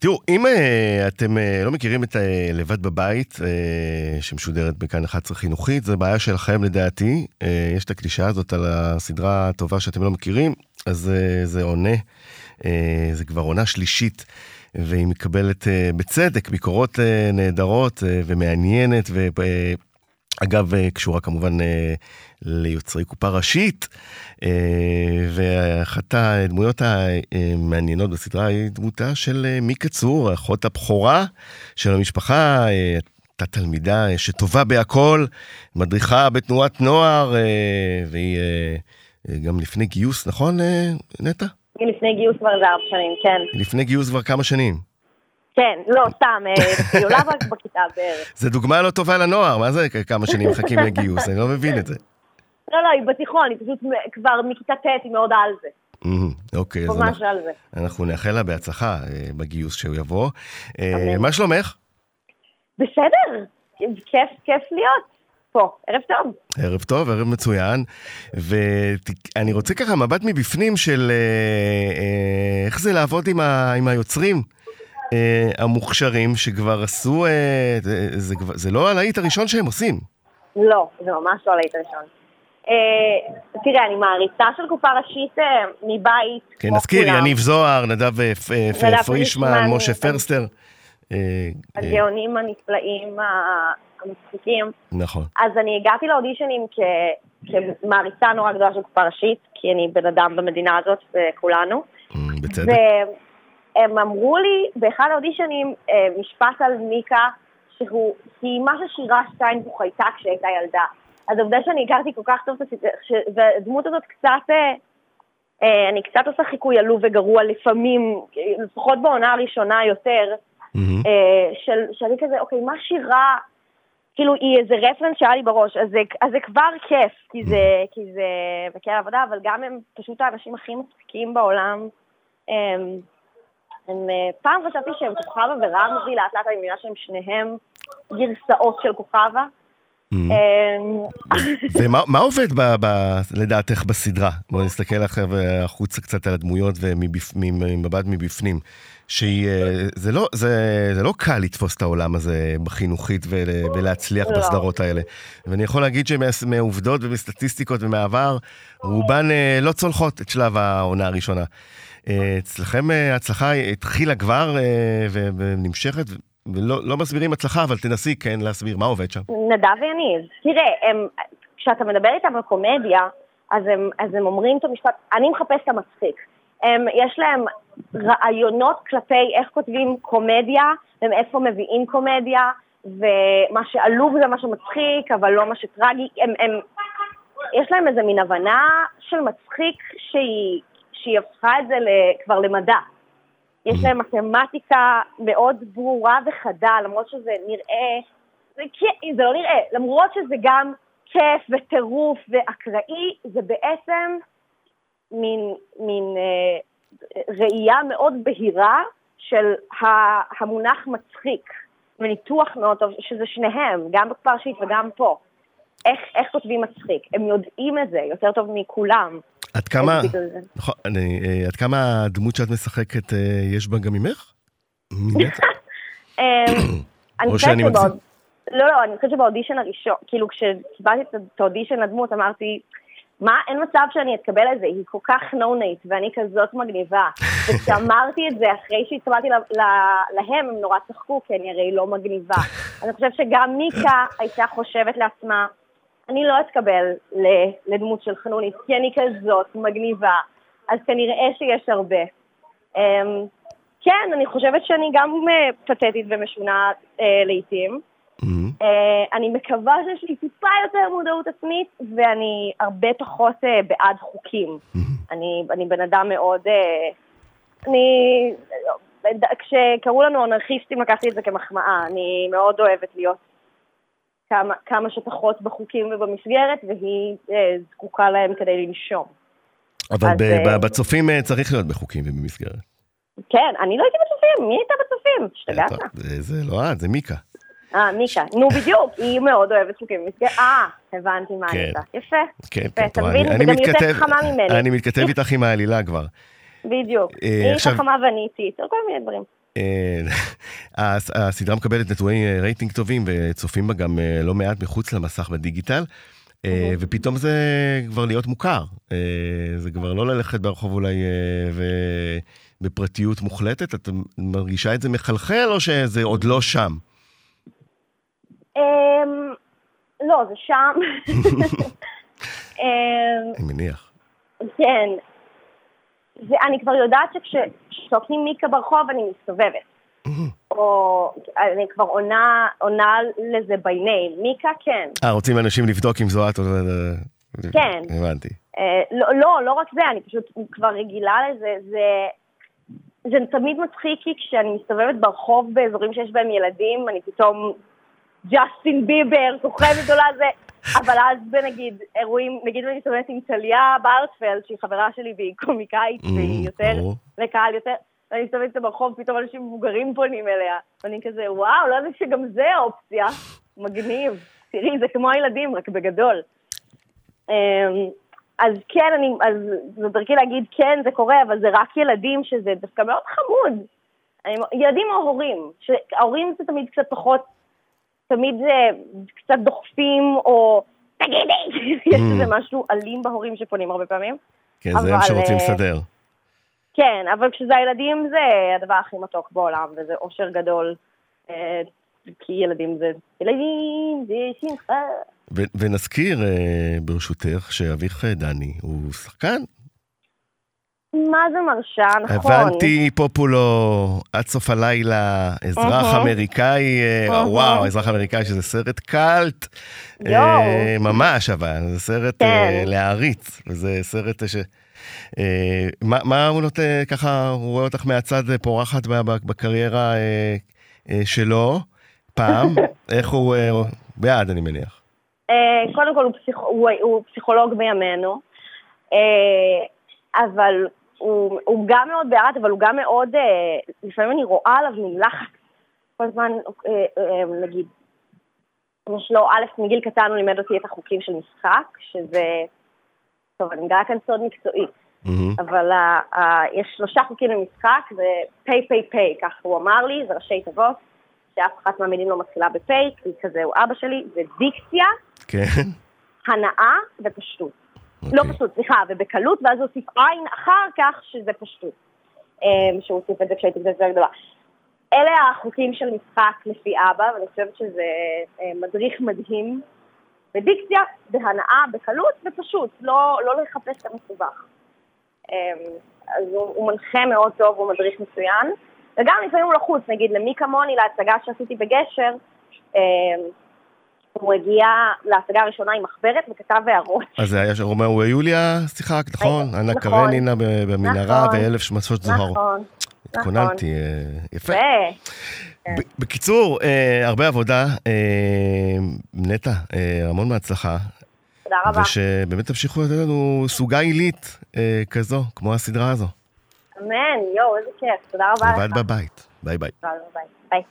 תראו, אם uh, אתם uh, לא מכירים את uh, לבד בבית, uh, שמשודרת בכאן 11 חינוכית, זו בעיה שלכם לדעתי. Uh, יש את הקלישה הזאת על הסדרה הטובה שאתם לא מכירים, אז uh, זה עונה, uh, זה כבר עונה שלישית, והיא מקבלת uh, בצדק ביקורות uh, נהדרות uh, ומעניינת, ואגב, uh, קשורה כמובן uh, ליוצרי קופה ראשית, אה, ואחת הדמויות המעניינות בסדרה היא דמותה של אה, מיקה צור, אחות הבכורה של המשפחה. הייתה תלמידה שטובה בהכל, מדריכה בתנועת נוער, אה, והיא גם לפני גיוס, נכון, נטע? היא לפני גיוס כבר איזה ארבע שנים, כן. לפני גיוס כבר כמה שנים. כן, לא, סתם, עולה רק בכיתה בערך. זה דוגמה לא טובה לנוער, מה זה כמה שנים מחכים לגיוס? אני לא מבין את זה. לא, לא, היא בתיכון, היא פשוט כבר מכיתה ט' היא מאוד על זה. אוקיי, אז. אנחנו נאחל לה בהצלחה אה, בגיוס שהוא יבוא. אה, מה שלומך? בסדר, כיף, כיף להיות. פה, ערב טוב. ערב טוב, ערב מצוין. ואני רוצה ככה מבט מבפנים של אה, איך זה לעבוד עם, ה, עם היוצרים המוכשרים שכבר עשו, זה, זה, זה לא הלהיט הראשון שהם עושים. לא, זה ממש לא הלהיט הראשון. אה, תראה, אני מעריצה של קופה ראשית אה, מבית. כן, נזכיר, יניב זוהר, נדב אה, פרישמן, משה פרסטר. הגאונים הנפלאים המצחיקים. נכון. אז אני הגעתי לאודישנים כמעריצה נורא גדולה של קופה ראשית, כי אני בן אדם במדינה הזאת, וכולנו. בצדק. והם אמרו לי באחד האודישנים משפט על מיקה, שהיא מה ששירה שטיינבוך הייתה כשהייתה ילדה. אז העובדה שאני הכרתי כל כך טוב את הסיטואציה, והדמות הזאת קצת, אה, אה, אני קצת עושה חיקוי עלוב וגרוע לפעמים, לפחות בעונה הראשונה יותר, אה, של, שאני כזה, אוקיי, מה שירה, כאילו היא איזה רפרנס שהיה לי בראש, אז זה, אז זה כבר כיף, כי זה, כי זה מקל עבודה, אבל גם הם פשוט האנשים הכי מצחיקים בעולם. הם, הם, פעם חשבתי שהם כוכבה ורמזי, לאט לאט אני מבינה שהם שניהם גרסאות של כוכבה. Mm-hmm. אמ, ומה עובד לדעתך בסדרה? בואי נסתכל אחר החוצה קצת על הדמויות וממבט מבפנים. שזה לא, זה, זה לא קל לתפוס את העולם הזה בחינוכית ולהצליח לא. בסדרות האלה. ואני יכול להגיד שמעובדות ומסטטיסטיקות ומעבר, רובן אה, לא צולחות את שלב העונה הראשונה. אה, אצלכם אה, ההצלחה התחילה כבר ונמשכת, ולא לא מסבירים הצלחה, אבל תנסי כן להסביר מה עובד שם. נדב ויניב, תראה, הם, כשאתה מדבר איתם על קומדיה, אז הם, אז הם אומרים את המשפט, אני מחפש את המצחיק. הם, יש להם רעיונות כלפי איך כותבים קומדיה, ומאיפה מביאים קומדיה, ומה שעלוב זה מה שמצחיק, אבל לא מה שטרגי. הם, הם, יש להם איזה מין הבנה של מצחיק שהיא, שהיא הפכה את זה כבר למדע. יש להם מתמטיקה מאוד ברורה וחדה, למרות שזה נראה, זה, זה לא נראה, למרות שזה גם כיף וטירוף ואקראי, זה בעצם מין, מין אה, ראייה מאוד בהירה של המונח מצחיק, וניתוח מאוד טוב, שזה שניהם, גם בפרשית וגם פה. איך, איך כותבים מצחיק, הם יודעים את זה יותר טוב מכולם. עד כמה, נכון, אני, אה, עד כמה הדמות שאת משחקת, אה, יש בה גם ממך? אמ, אני חושבת שבאוד... לא, לא, אני חושבת שבאודישן הראשון, כאילו כשקיבלתי את האודישן לדמות, אמרתי, מה, אין מצב שאני אתקבל את זה, היא כל כך נו-נייט, ואני כזאת מגניבה. וכשאמרתי את זה, אחרי שהתקבלתי להם, הם נורא צחקו, כי אני הרי לא מגניבה. אני חושבת שגם מיקה הייתה חושבת לעצמה, אני לא אתקבל לדמות של חנונית, כי אני כזאת מגניבה, אז כנראה שיש הרבה. אמ, כן, אני חושבת שאני גם אה, פתטית ומשונה אה, לעיתים. Mm-hmm. אני מקווה שיש לי טיפה יותר מודעות עצמית, ואני הרבה פחות בעד חוקים. Mm-hmm. אני, אני בן אדם מאוד... אני... כשקראו לנו אנרכיסטים לקחתי את זה כמחמאה, אני מאוד אוהבת להיות כמה, כמה שפחות בחוקים ובמסגרת, והיא אה, זקוקה להם כדי לנשום. אבל אז, ב- אה, בצופים אה, צריך להיות בחוקים ובמסגרת. כן, אני לא הייתי בצופים, מי הייתה בצופים? השתגעת? אה, זה, זה לא את, זה מיקה. אה, מיקה, נו בדיוק, היא מאוד אוהבת חוקים במסגרת, אה, הבנתי מה כן. הייתה, יפה. כן, יפה, כן, טוב, אני, אני מתכתב, אני מתכתב איתך עם העלילה כבר. בדיוק, היא חכמה ואני איטית, כל מיני דברים. הסדרה מקבלת נטורי רייטינג טובים וצופים בה גם לא מעט מחוץ למסך בדיגיטל. ופתאום זה כבר להיות מוכר, זה כבר לא ללכת ברחוב אולי ובפרטיות מוחלטת, את מרגישה את זה מחלחל או שזה עוד לא שם? אמ, לא, זה שם. אמ, אני מניח. כן. ואני כבר יודעת שכשצועקים מיקה ברחוב אני מסתובבת. או אני כבר עונה, עונה לזה by name. מיקה, כן. אה, רוצים אנשים לבדוק אם זו את או... כן. הבנתי. אה, לא, לא, לא רק זה, אני פשוט כבר רגילה לזה. זה, זה תמיד מצחיק כי כשאני מסתובבת ברחוב באזורים שיש בהם ילדים, אני פתאום ג'סטין ביבר, כוכבת גדולה זה, אבל אז בנגיד אירועים, נגיד אני מסתובבת עם טליה בארטפלד, שהיא חברה שלי והיא קומיקאית, mm, והיא יותר, לקהל יותר, ואני מסתובבת ברחוב, פתאום אנשים מבוגרים פונים אליה, ואני כזה, וואו, לא יודעת שגם זה אופציה, מגניב. תראי, זה כמו הילדים, רק בגדול. אמ, אז כן, אני, אז זו דרכי להגיד, כן, זה קורה, אבל זה רק ילדים, שזה דווקא מאוד חמוד. ילדים או הורים, שההורים זה תמיד קצת פחות תמיד זה קצת דוחפים, או תגידי, יש איזה mm. משהו אלים בהורים שפונים הרבה פעמים. כן, זה הם שרוצים אה, לסדר. כן, אבל כשזה הילדים זה הדבר הכי מתוק בעולם, וזה אושר גדול. אה, כי ילדים זה ילדים, זה שמחה. ונזכיר, אה, ברשותך, שאביך דני הוא שחקן מה זה מרשה, נכון. הבנתי, פופולו, עד סוף הלילה, אזרח אמריקאי, אה, וואו, אזרח אמריקאי שזה סרט קאלט. אה, ממש, אבל, זה סרט אה, כן. להעריץ, וזה סרט ש... מה הוא נותן, ככה, הוא רואה אותך מהצד פורחת בקריירה שלו, פעם, איך הוא, בעד אני מניח. קודם כל הוא פסיכולוג בימינו. אבל הוא, הוא גם מאוד בעד, אבל הוא גם מאוד, אה, לפעמים אני רואה עליו מין לחץ. כל הזמן, אה, אה, נגיד, יש לו, א', מגיל קטן הוא לימד אותי את החוקים של משחק, שזה, טוב, אני מגלה כאן סוד מקצועי, mm-hmm. אבל uh, uh, יש שלושה חוקים למשחק, זה פיי פיי פיי, ככה הוא אמר לי, זה ראשי תיבות, שאף אחת מהמילים לא מתחילה בפיי, כי כזה הוא אבא שלי, זה דיקציה, כן. הנאה ופשטות. Okay. לא אוקיי. פשוט, סליחה, ובקלות, ואז הוסיף עין אחר כך שזה פשטות. אמ, שהוא הוסיף את זה כשהייתי קצת יותר גדולה. אלה החוקים של משחק לפי אבא, ואני חושבת שזה אה, מדריך מדהים בדיקציה, בהנאה, בקלות ופשוט, לא, לא לחפש את המסובך. אמ, אז הוא, הוא מנחה מאוד טוב, הוא מדריך מצוין, וגם לפעמים הוא לחוץ, נגיד למי כמוני, להצגה שעשיתי בגשר, אמ, הוא הגיע להצגה הראשונה עם מחברת וכתב הערות. אז זה היה רומיאו ויוליה, שיחקת, נכון? אנה נכון. קרנינה במנהרה נכון. ואלף שמשות זוהר. נכון. התכוננתי, אה, יפה. בקיצור, אה, הרבה עבודה. אה, נטע, המון מהצלחה. תודה רבה. ושבאמת תמשיכו לתת לנו סוגה עילית כזו, כמו הסדרה הזו. אמן, יואו, איזה כיף. תודה רבה לך. לבד בבית. ביי ביי. ביי ביי.